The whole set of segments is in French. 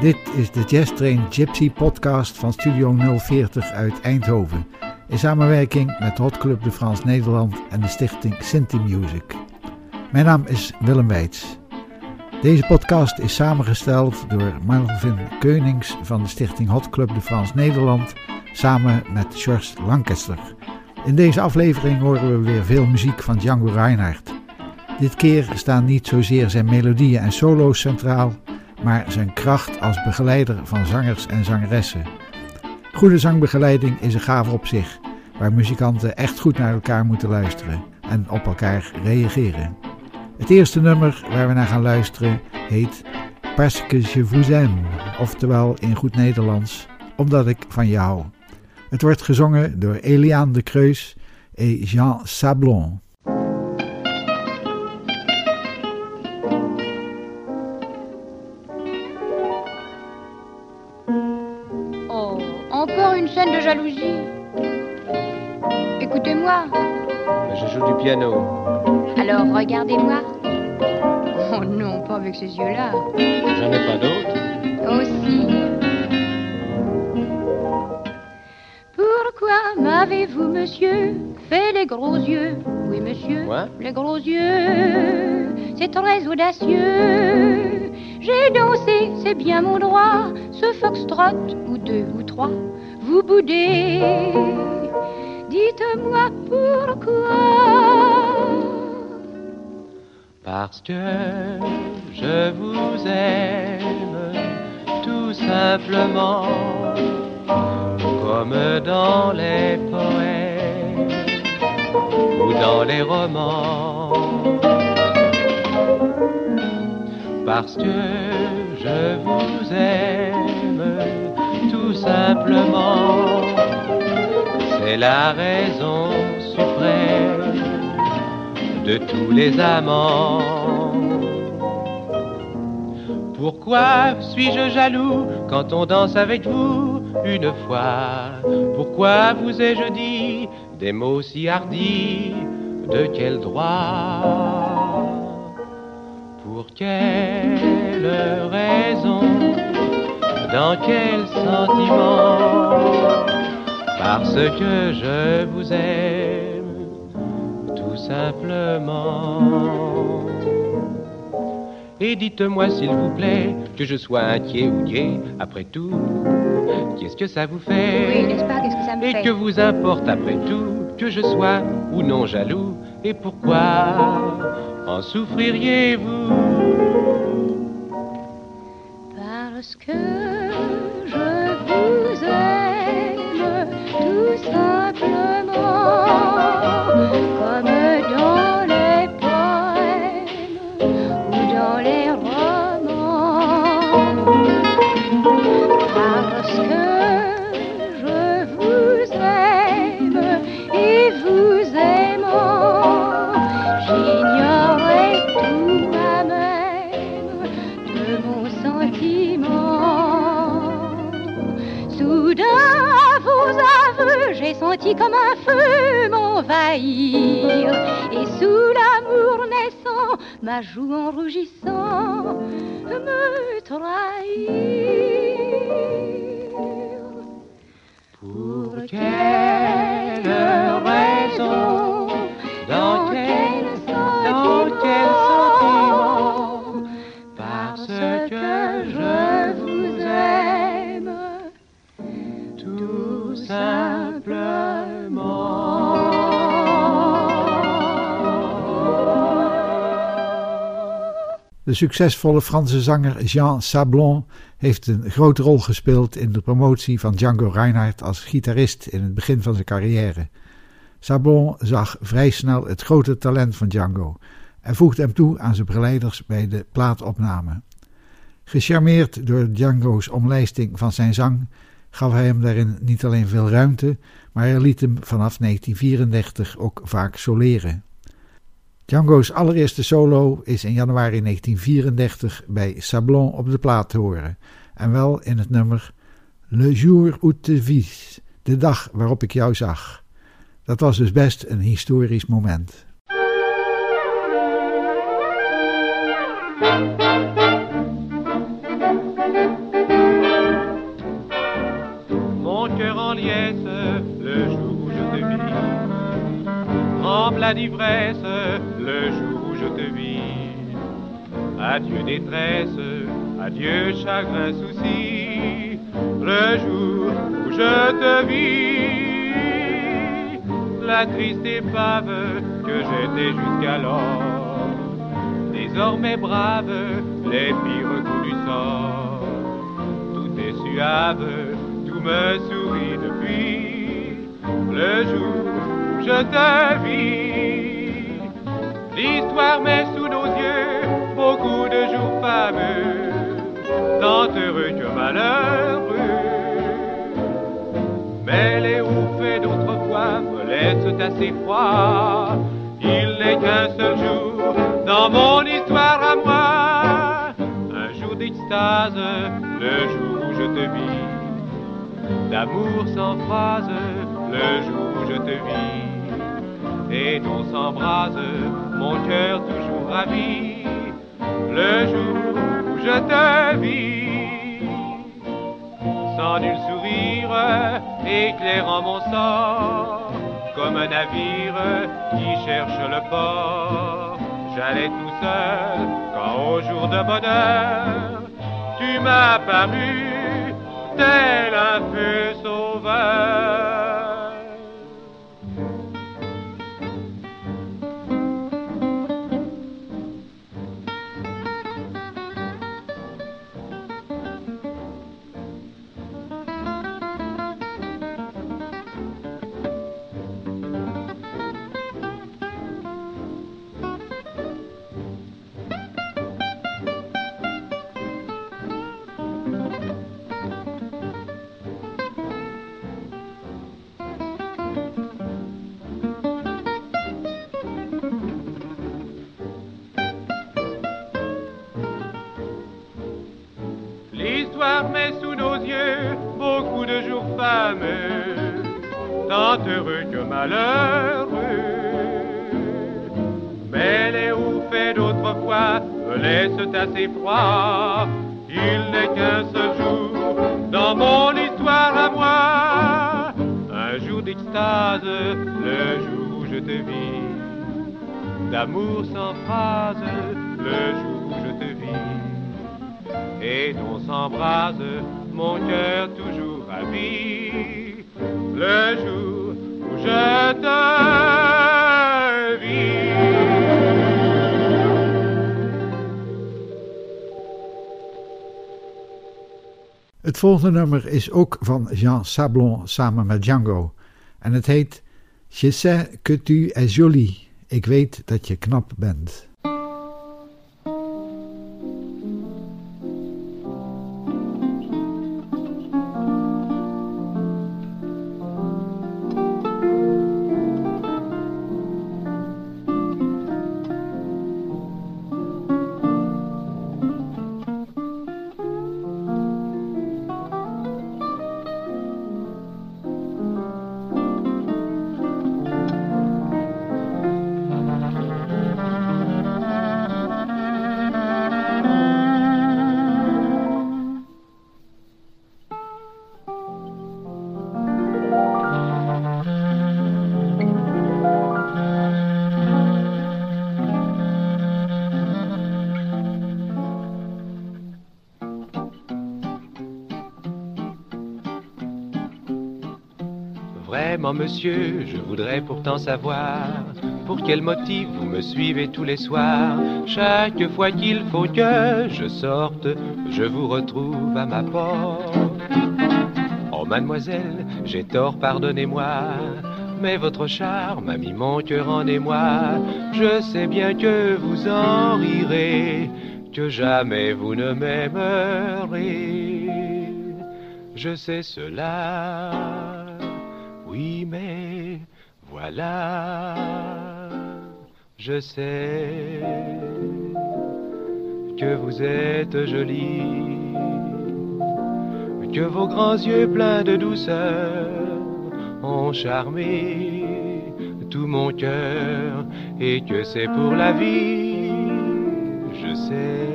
Dit is de Jazz Train Gypsy podcast van Studio 040 uit Eindhoven. In samenwerking met Hot Club de France Nederland en de stichting Sinti Music. Mijn naam is Willem Weits. Deze podcast is samengesteld door Marvin Keunings van de stichting Hot Club de France Nederland samen met George Lancaster. In deze aflevering horen we weer veel muziek van Django Reinhardt. Dit keer staan niet zozeer zijn melodieën en solo's centraal, maar zijn kracht als begeleider van zangers en zangeressen. Goede zangbegeleiding is een gave op zich, waar muzikanten echt goed naar elkaar moeten luisteren en op elkaar reageren. Het eerste nummer waar we naar gaan luisteren heet Parce que je vous aime, oftewel in goed Nederlands, omdat ik van je hou. Het wordt gezongen door Eliane de Creus en Jean Sablon. Jalousie. Écoutez-moi. Je joue du piano. Alors regardez-moi. Oh non, pas avec ces yeux-là. J'en ai pas d'autres. Aussi. Pourquoi m'avez-vous, monsieur, fait les gros yeux? Oui, monsieur, Quoi? Les gros yeux. C'est très audacieux. J'ai dansé, c'est bien mon droit, ce foxtrot, ou deux ou trois. Vous boudez. Dites-moi pourquoi. Parce que je vous aime tout simplement comme dans les poèmes ou dans les romans. Parce que je vous aime simplement. C'est la raison suprême de tous les amants. Pourquoi suis-je jaloux quand on danse avec vous une fois? Pourquoi vous ai-je dit des mots si hardis? De quel droit? Pour quelle raison Dans quel sentiment? Parce que je vous aime tout simplement. Et dites-moi s'il vous plaît que je sois inquiet ou gai, après tout, qu'est-ce que ça vous Oui, fait n'est-ce pas? Qu'est-ce que ça me Et fait? que vous importe après tout que je sois ou non jaloux? Et pourquoi en souffririez-vous? Parce que comme un feu m'envahir. Et sous l'amour naissant, ma joue en rougissant me trahir. Pour quelle De succesvolle Franse zanger Jean Sablon heeft een grote rol gespeeld in de promotie van Django Reinhardt als gitarist in het begin van zijn carrière. Sablon zag vrij snel het grote talent van Django en voegde hem toe aan zijn begeleiders bij de plaatopname. Gecharmeerd door Django's omlijsting van zijn zang gaf hij hem daarin niet alleen veel ruimte, maar hij liet hem vanaf 1934 ook vaak soleren. Django's allereerste solo is in januari 1934 bij Sablon op de plaat te horen, en wel in het nummer Le jour où te vis, de dag waarop ik jou zag. Dat was dus best een historisch moment. Plein d'ivresse le jour où je te vis. Adieu détresse, adieu chagrin, souci, le jour où je te vis. La triste épave que j'étais jusqu'alors, désormais brave, les pires coups du sort. Tout est suave, tout me sourit depuis le jour où je te vis. L'histoire met sous nos yeux beaucoup de jours fameux, tant heureux que malheureux. Mais les faits d'autrefois me laissent assez froid. Il n'est qu'un seul jour dans mon histoire à moi, un jour d'extase, le jour où je te vis, d'amour sans phrase, le jour où je te vis, et on s'embrase, mon cœur toujours ravi, le jour où je te vis, sans nul sourire éclairant mon sort, comme un navire qui cherche le port. J'allais tout seul quand au jour de bonheur, tu m'as paru tel un feu sauveur. Tant heureux que malheureux. Mais les faits d'autrefois me laissent assez froid. Il n'est qu'un seul jour dans mon histoire à moi, un jour d'extase, le jour où je te vis, d'amour sans phrase, le jour où je te vis et on s'embrase, mon cœur volgende nummer is ook van Jean Sablon samen met Django. En het heet Je sais que tu es jolie. Ik weet dat je knap bent. Monsieur, je voudrais pourtant savoir pour quel motif vous me suivez tous les soirs. Chaque fois qu'il faut que je sorte, je vous retrouve à ma porte. Oh, mademoiselle, j'ai tort, pardonnez-moi. Mais votre charme a mis mon cœur en émoi. Je sais bien que vous en rirez, que jamais vous ne m'aimerez. Je sais cela. Voilà, je sais que vous êtes jolie, que vos grands yeux pleins de douceur ont charmé tout mon cœur et que c'est pour la vie, je sais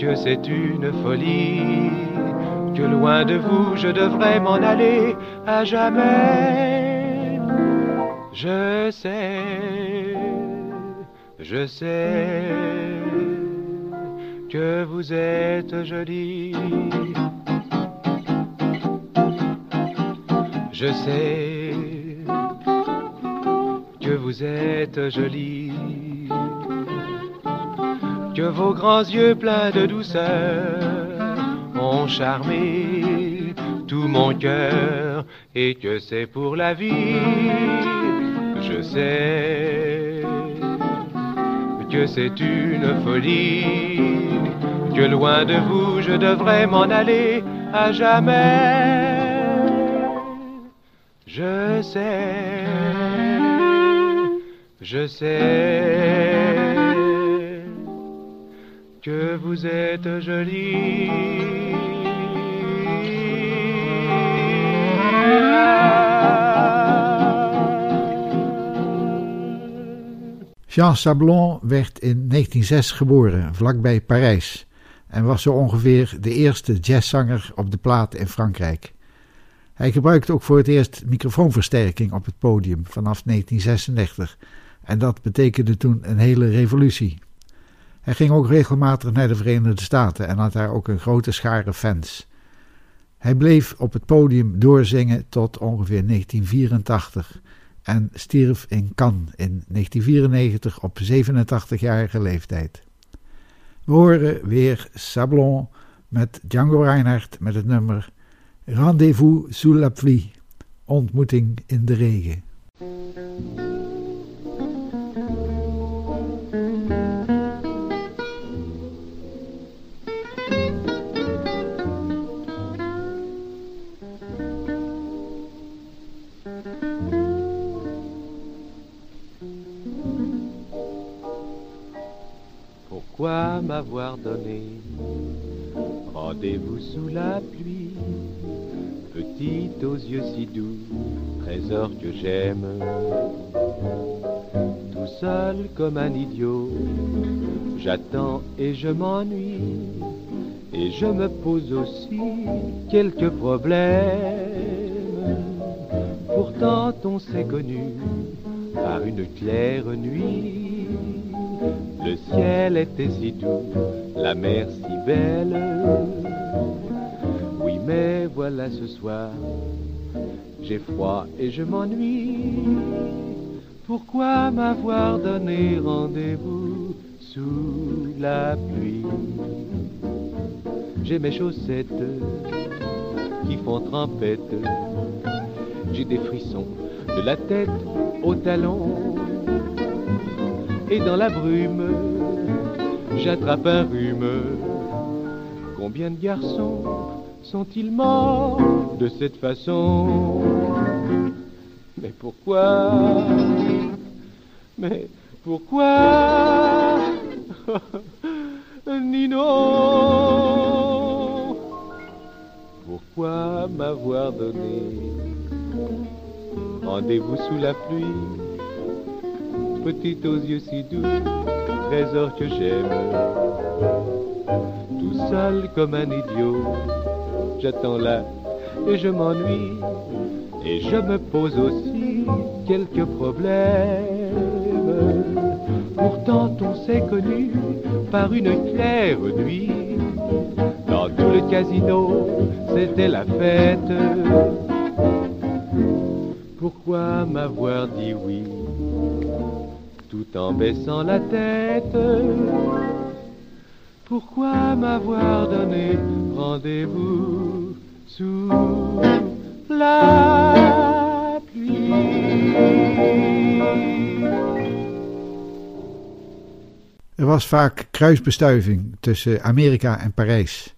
que c'est une folie que loin de vous je devrais m'en aller à jamais. Je sais, je sais que vous êtes jolie. Je sais que vous êtes jolie, que vos grands yeux pleins de douceur ont charmé tout mon cœur et que c'est pour la vie. Je sais que c'est une folie, que loin de vous je devrais m'en aller à jamais. Je sais, je sais que vous êtes jolie. Jean Sablon werd in 1906 geboren, vlakbij Parijs, en was zo ongeveer de eerste jazzzanger op de plaat in Frankrijk. Hij gebruikte ook voor het eerst microfoonversterking op het podium vanaf 1936 en dat betekende toen een hele revolutie. Hij ging ook regelmatig naar de Verenigde Staten en had daar ook een grote schare fans. Hij bleef op het podium doorzingen tot ongeveer 1984 en stierf in Cannes in 1994 op 87-jarige leeftijd. We horen weer Sablon met Django Reinhardt met het nummer Rendez-vous sous la pluie. Ontmoeting in de regen. M'avoir donné rendez-vous sous la pluie petite aux yeux si doux, trésor que j'aime. Tout seul comme un idiot, j'attends et je m'ennuie, et je me pose aussi quelques problèmes. Pourtant on s'est connu par une claire nuit. Le ciel était si doux, la mer si belle mais voilà ce soir, j'ai froid et je m'ennuie. Pourquoi m'avoir donné rendez-vous sous la pluie? J'ai mes chaussettes qui font trempette. J'ai des frissons de la tête aux talons. Et dans la brume, j'attrape un rhume. Combien de garçons sont-ils morts de cette façon? Mais pourquoi? Mais pourquoi? Nino! Pourquoi m'avoir donné rendez-vous sous la pluie? Petite aux yeux si doux, trésor que j'aime, tout seul comme un idiot j'attends là et je m'ennuie et je me pose aussi quelques problèmes. Pourtant on s'est connu par une claire nuit. Dans tout le casino, c'était la fête. Pourquoi m'avoir dit oui? Tout en baissant la tête pourquoi m'avoir donné rendez-vous sous la pluie? Er was vaak kruisbestuiving tussen Amerika en Parijs.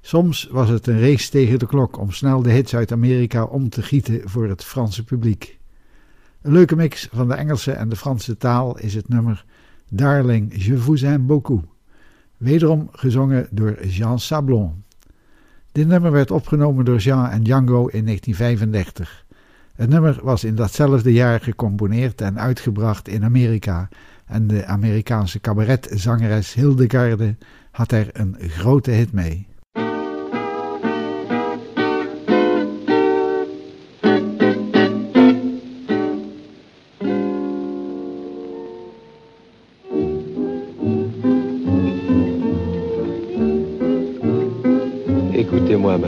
Soms was het een race tegen de klok om snel de hits uit Amerika om te gieten voor het Franse publiek. Een leuke mix van de Engelse en de Franse taal is het nummer Darling, je vous aime beaucoup wederom gezongen door Jean Sablon. Dit nummer werd opgenomen door Jean en Django in 1935. Het nummer was in datzelfde jaar gecomponeerd en uitgebracht in Amerika en de Amerikaanse cabaretzangeres Hildegarde had er een grote hit mee.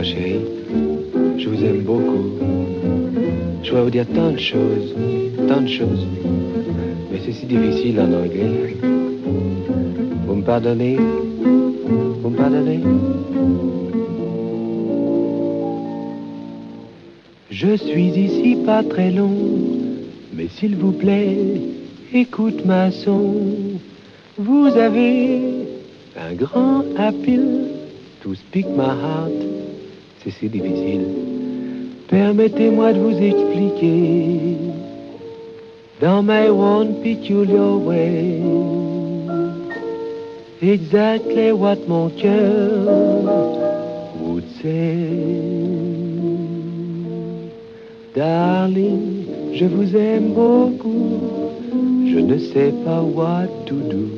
Chérie, je vous aime beaucoup. Je dois vous dire tant de choses, tant de choses. Mais c'est si difficile en anglais. Vous me pardonnez? Vous me pardonnez? Je suis ici pas très long, mais s'il vous plaît, écoute ma son. Vous avez un grand appeal to speak my heart. C'est si difficile. Permettez-moi de vous expliquer dans my one peculiar way exactly what mon cœur would say. Darling, je vous aime beaucoup, je ne sais pas what to do.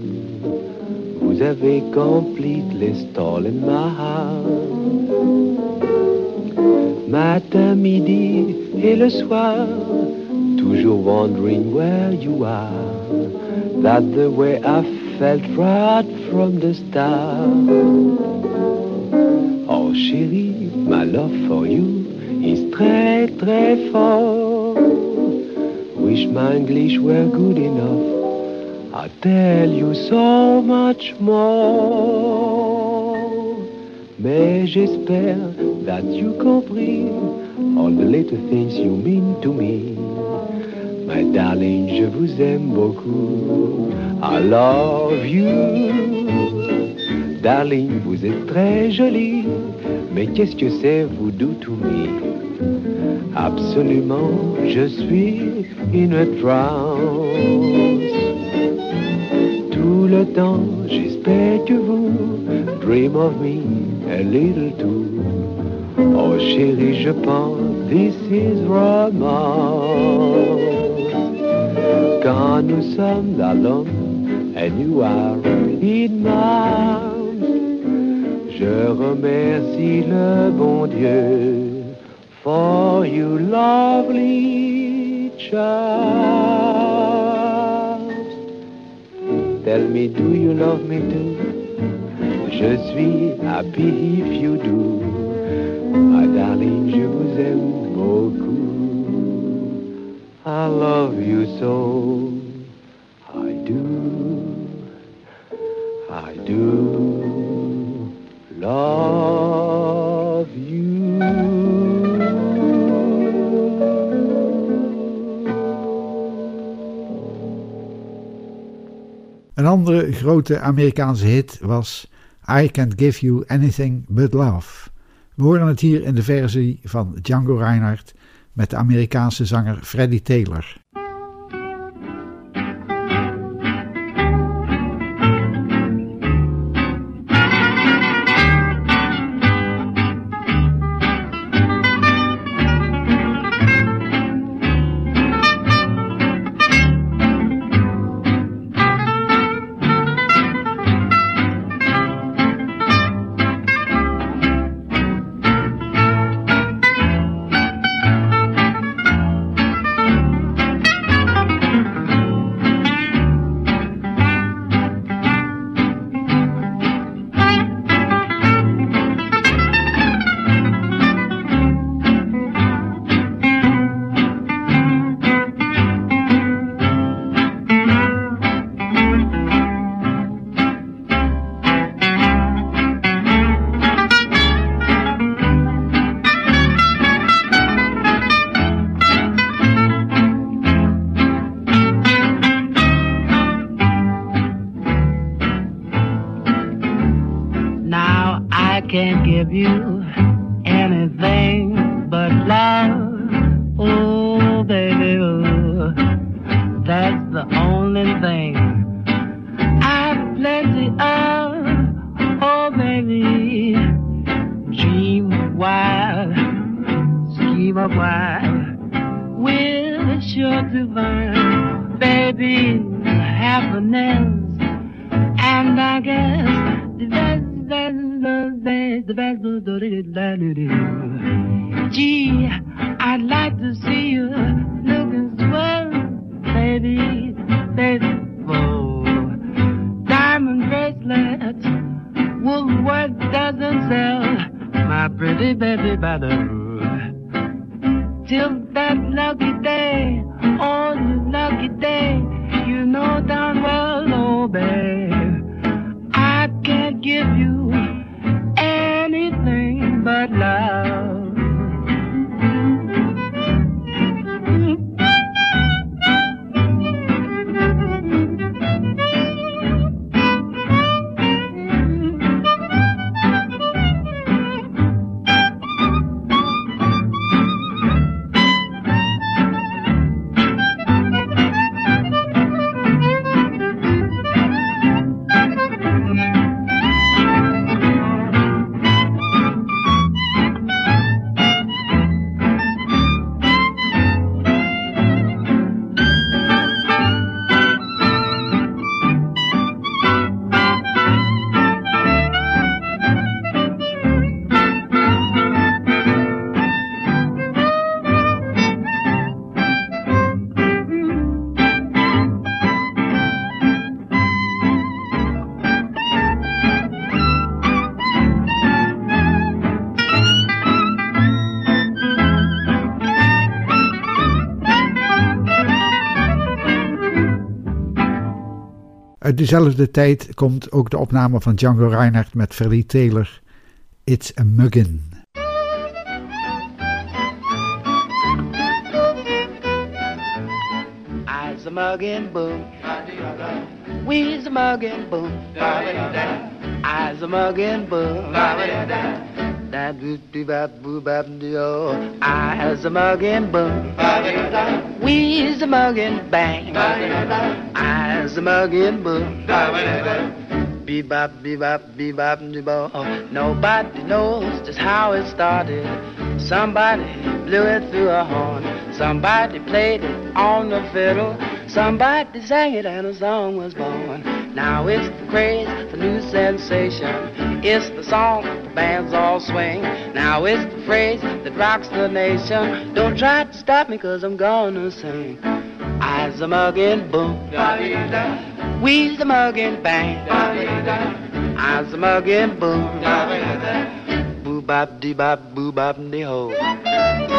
Vous avez completely stolen my heart. Matin, midi et le soir, toujours wondering where you are. That the way I felt right from the start. Oh chérie, my love for you is très très fort. Wish my English were good enough. I tell you so much more. Mais j'espère that you compris all the little things you mean to me. My darling, je vous aime beaucoup. I love you. Darling, vous êtes très jolie. Mais qu'est-ce que c'est vous do to me? Absolument, je suis une trance. Tout le temps, j'espère que vous dream of me a little too. Oh chérie, je pense this is romance. Quand nous sommes alone and you are in my je remercie le bon Dieu for you lovely child. Tell me, do you love me too? Je suis happy if you do. My darling, je vous aime beaucoup. I love you so. I do. I do love you. Een andere grote Amerikaanse hit was I Can't Give You Anything But Love. We horen het hier in de versie van Django Reinhardt met de Amerikaanse zanger Freddie Taylor. That's the only thing I've plenty of. Oh, baby, dream wild, scheme of wild. We're sure to baby, happiness. Uit dezelfde tijd komt ook de opname van Django Reinhardt met Freddie Taylor, It's a Muggin. I's a muggin' boom. We's a muggin' boom. I's a muggin' boom. That boop bee bop boo bop do. I's a muggin' boom. We's a muggin' bang. I's a muggin' boom. Bebop, bebop, bebop, bebop. Nobody knows just how it started. Somebody blew it through a horn. Somebody played it on the fiddle. Somebody sang it and a song was born. Now it's the craze, the new sensation. It's the song the bands all swing. Now it's the phrase that rocks the nation. Don't try to stop me cause I'm gonna sing. I's a muggin' boom. We's a muggin' bang. I's a muggin' boom. Boo bop dee bop boo bop dee ho.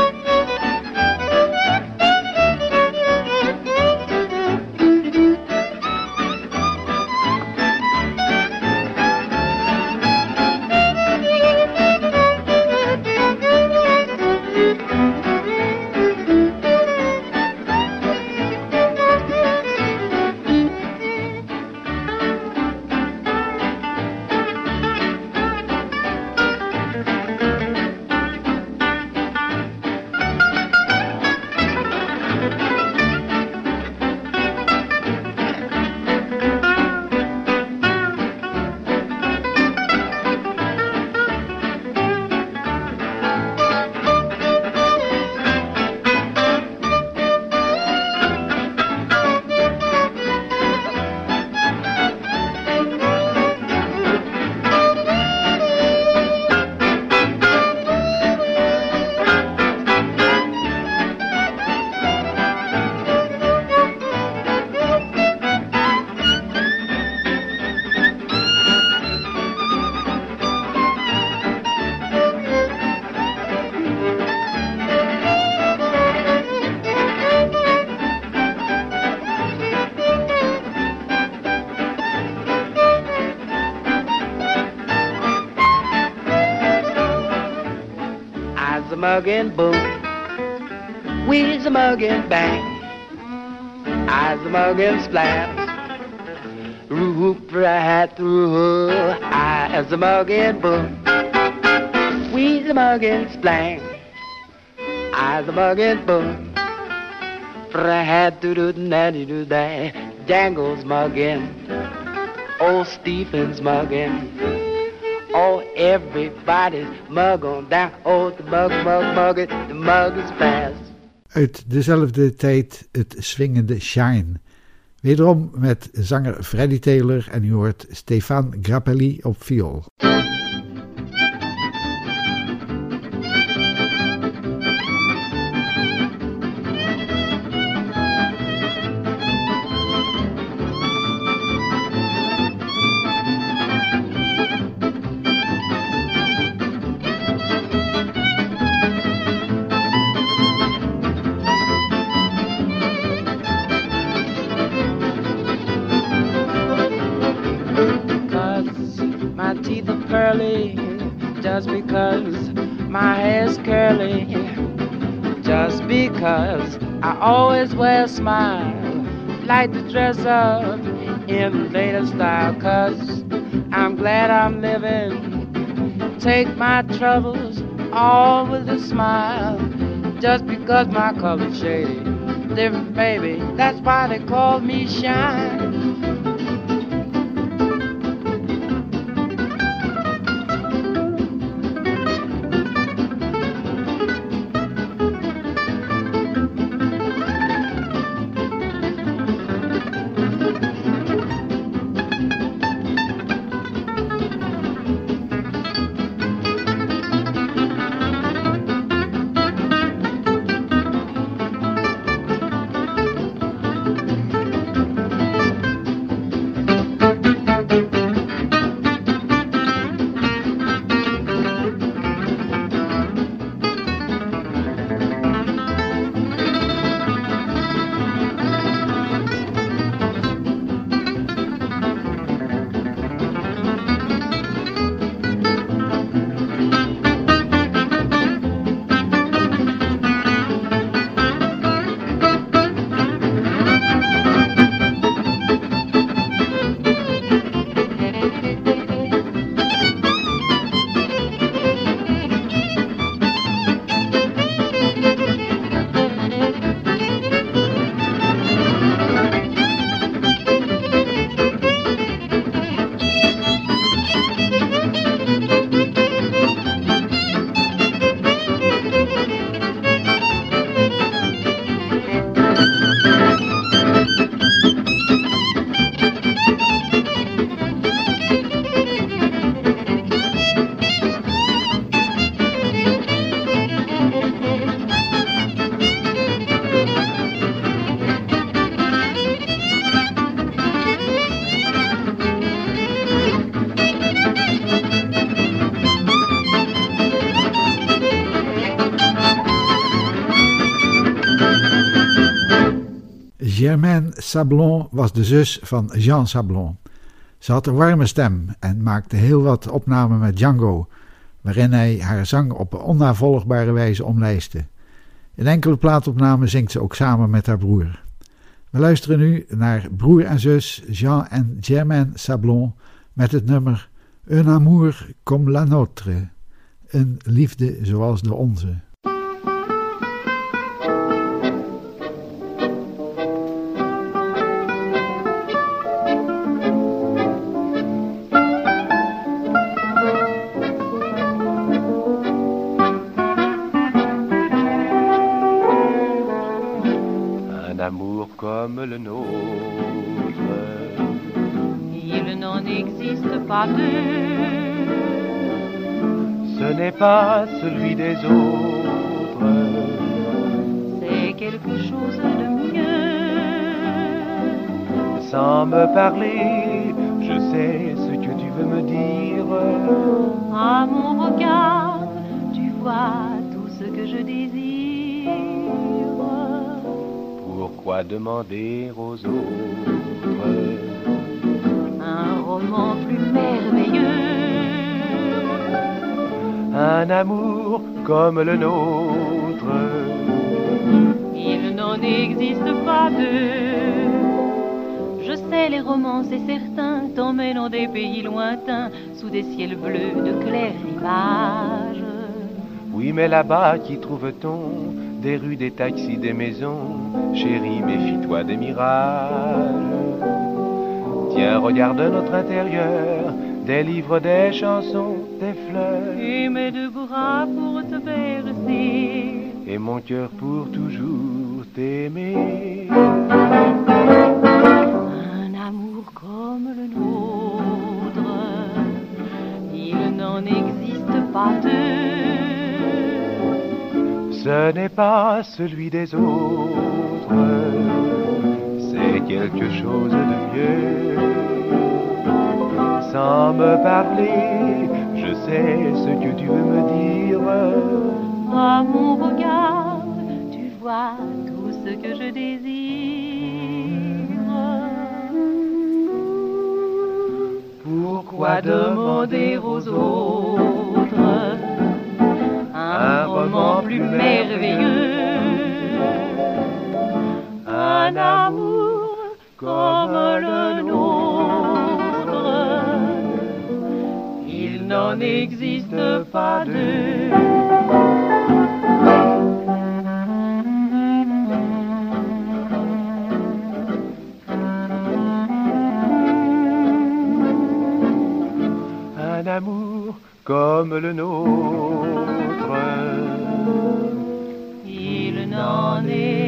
mug and boo. Whiz a mug bang. Eyes a mug and. Roop right through. Eyes a mug and boo. A mug splang. Eyes a mug. Right through the nanny do that. Dangle's muggin'. Old Stephen's muggin'. Oh, everybody's on down. Oh, the mug, mug, mug it. The mug is fast. Uit dezelfde tijd het swingende Shine. Wederom met zanger Freddie Taylor en u hoort Stefan Grappelli op viool. Hair's curly. Just because I always wear a smile, like to dress up in latest style. Cause I'm glad I'm living. Take my troubles all with a smile. Just because my color's shady, different baby. That's why they call me shine. Germaine Sablon was de zus van Jean Sablon. Ze had een warme stem en maakte heel wat opnamen met Django, waarin hij haar zang op onnavolgbare wijze omlijstte. In enkele plaatopnamen zingt ze ook samen met haar broer. We luisteren nu naar broer en zus Jean en Germaine Sablon met het nummer Un amour comme la nôtre, een liefde zoals de onze. Celui des autres. C'est quelque chose de mieux. Sans me parler, je sais ce que tu veux me dire. À mon regard, tu vois tout ce que je désire. Pourquoi demander aux autres? Un roman un amour comme le nôtre Il n'en existe pas deux. Je sais, les romans, c'est certain, t'emmènent dans des pays lointains, sous des ciels bleus de clairs rivages. Oui, mais là-bas, qui trouve-t-on Des rues, des taxis, des maisons Chérie, méfie-toi des mirages. Tiens, regarde notre intérieur Des livres, des chansons, des fleurs Et mes deux bras pour te bercer. Et mon cœur pour toujours t'aimer Un amour comme le nôtre, il n'en existe pas deux. Ce n'est pas celui des autres, c'est quelque chose de mieux. Sans me parler, sais ce que tu veux me dire. À mon regard, tu vois tout ce que je désire. Pourquoi demander aux autres un roman plus merveilleux? Un amour comme le nôtre n'en existe pas deux. Un amour comme le nôtre. Il n'en existe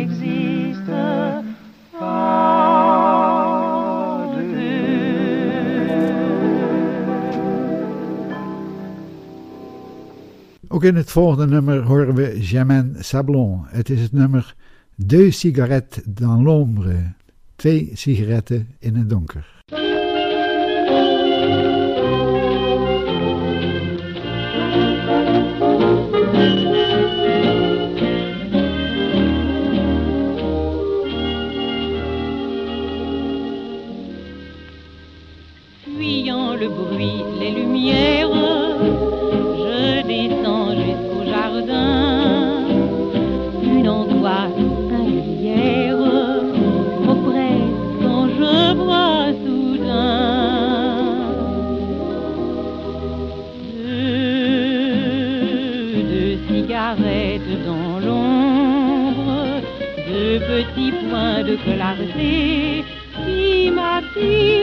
Ook in het volgende nummer horen we Germaine Sablon. Het is het nummer Deux cigarettes dans l'ombre. Twee sigaretten in het donker. De clarté qui m'attirent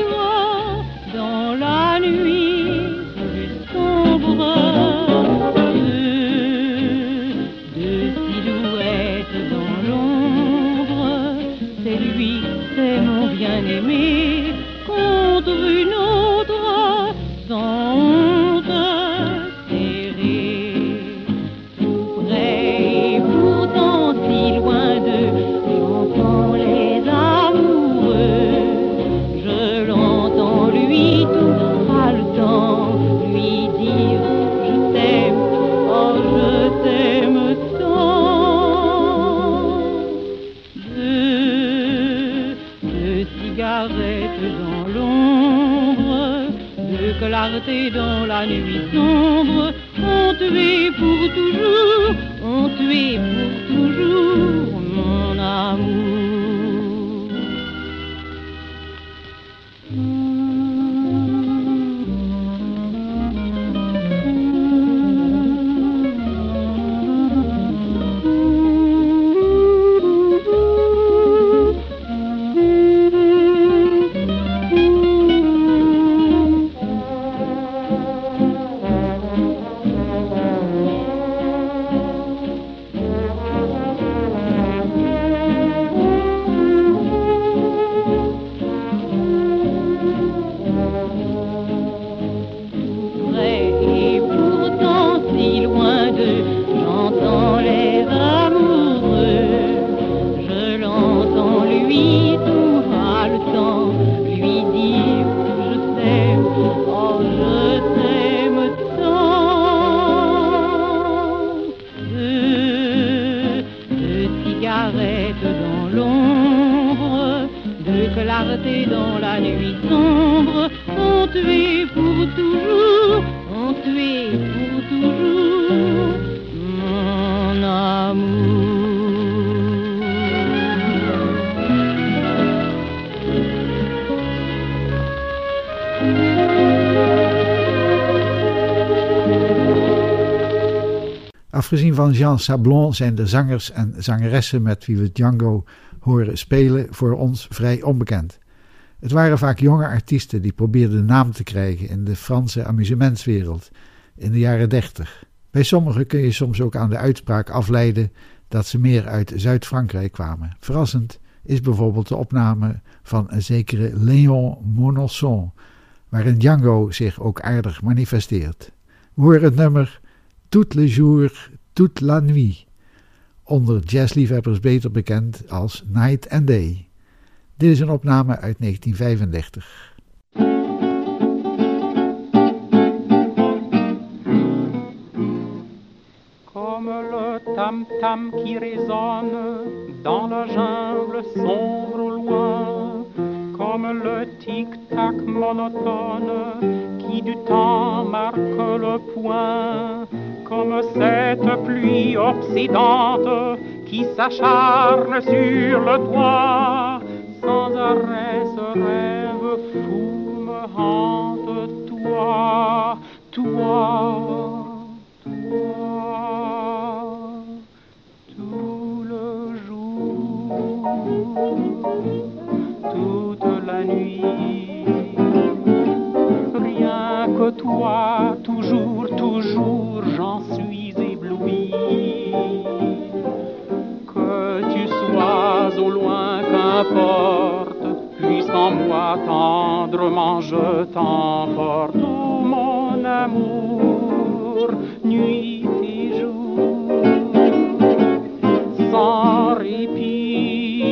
Afgezien van Jean Sablon zijn de zangers en zangeressen met wie we Django horen spelen voor ons vrij onbekend. Het waren vaak jonge artiesten die probeerden naam te krijgen in de Franse amusementswereld in de jaren dertig. Bij sommigen kun je soms ook aan de uitspraak afleiden dat ze meer uit Zuid-Frankrijk kwamen. Verrassend is bijvoorbeeld de opname van een zekere Léon Monosson, waarin Django zich ook aardig manifesteert. We horen het nummer Tout le jour, toute la nuit, onder jazzliefhebbers beter bekend als Night and Day. Dit is een opname uit 1935. Comme le tam-tam qui résonne dans la jungle sombre au loin, comme le tic-tac monotone qui du temps marque le point, comme cette pluie obsédante qui s'acharne sur le toit, sans arrêt ce rêve fou me hante, toi, toi. toi, toujours, tendrement je t'emporte, oh, mon amour, nuit et jour, sans répit,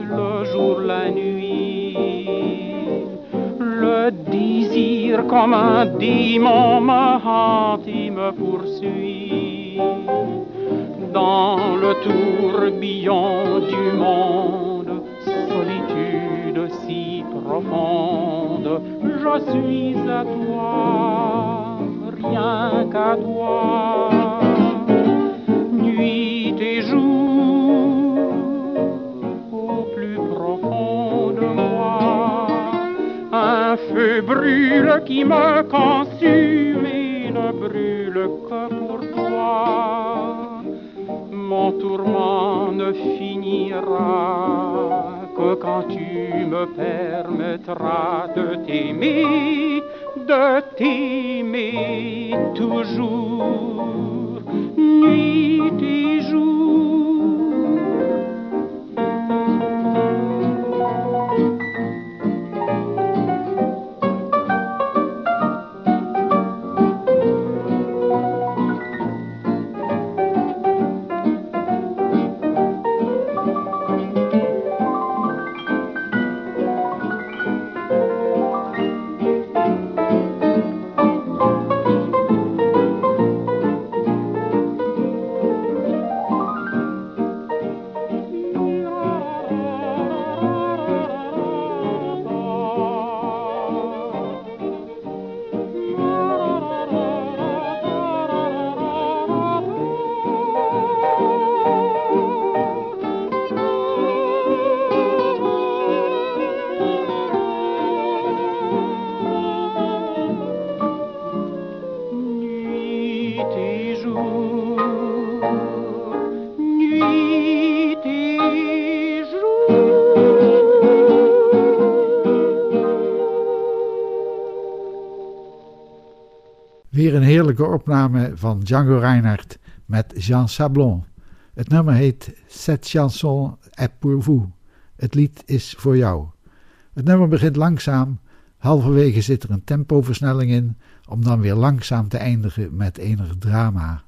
le jour, la nuit, le comme un démon me hante et me poursuit. Dans le tourbillon du monde, je suis à toi, rien qu'à toi. Nuit et jour, au plus profond de moi, un feu brûle qui me consume et ne brûle que pour toi. Mon tourment ne finira que quand tu me permettras de t'aimer, de t'aimer toujours, nuit et jour. Opname van Django Reinhardt met Jean Sablon. Het nummer heet Cette chanson est pour vous. Het lied is voor jou. Het nummer begint langzaam, halverwege zit er een tempoversnelling in, om dan weer langzaam te eindigen met enig drama.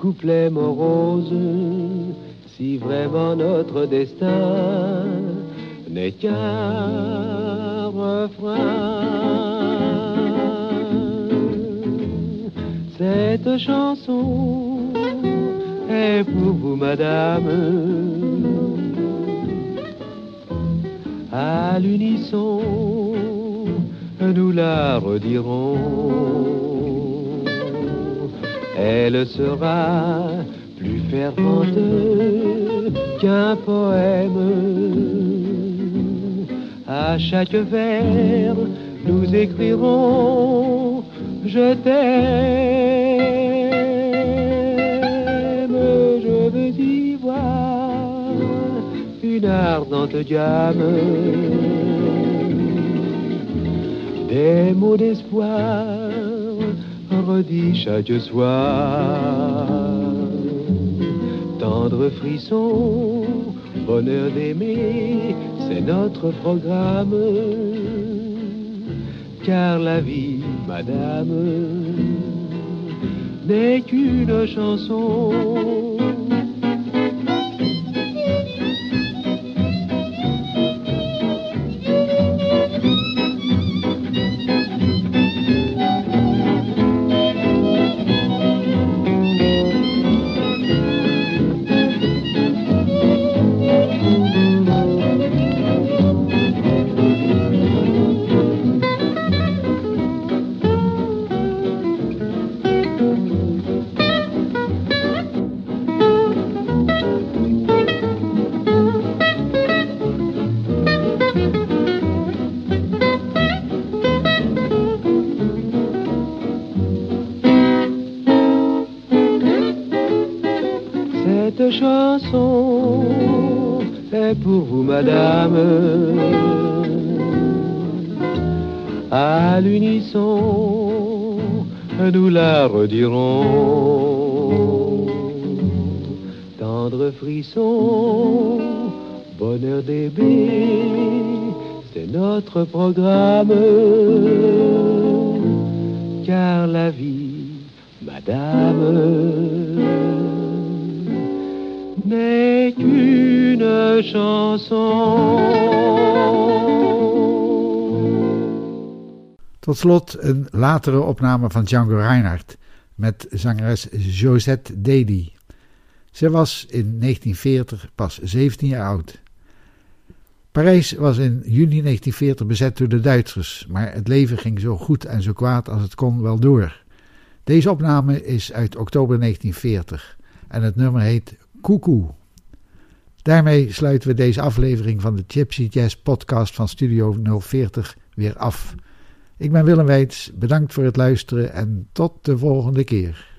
Couplet morose, si vraiment notre destin n'est qu'un refrain. Cette chanson est pour vous, madame à l'unisson, nous la redirons. Elle sera plus fervente qu'un poème. À chaque vers, nous écrirons Je t'aime, je veux y voir une ardente gamme des mots d'espoir redits chaque soir. Tendre frisson, bonheur d'aimer, c'est notre programme. Car la vie, madame, n'est qu'une chanson. Vous, madame. À l'unisson, nous la redirons. Tendre frisson, bonheur bébés, c'est notre programme. Car la vie, madame, Tot slot een latere opname van Django Reinhardt met zangeres Josette Dedy. Ze was in 1940 pas 17 jaar oud. Parijs was in juni 1940 bezet door de Duitsers, maar het leven ging zo goed en zo kwaad als het kon wel door. Deze opname is uit oktober 1940 en het nummer heet Koekoe. Daarmee sluiten we deze aflevering van de Gypsy Jazz podcast van Studio 040 weer af. Ik ben Willem Weits, bedankt voor het luisteren en tot de volgende keer.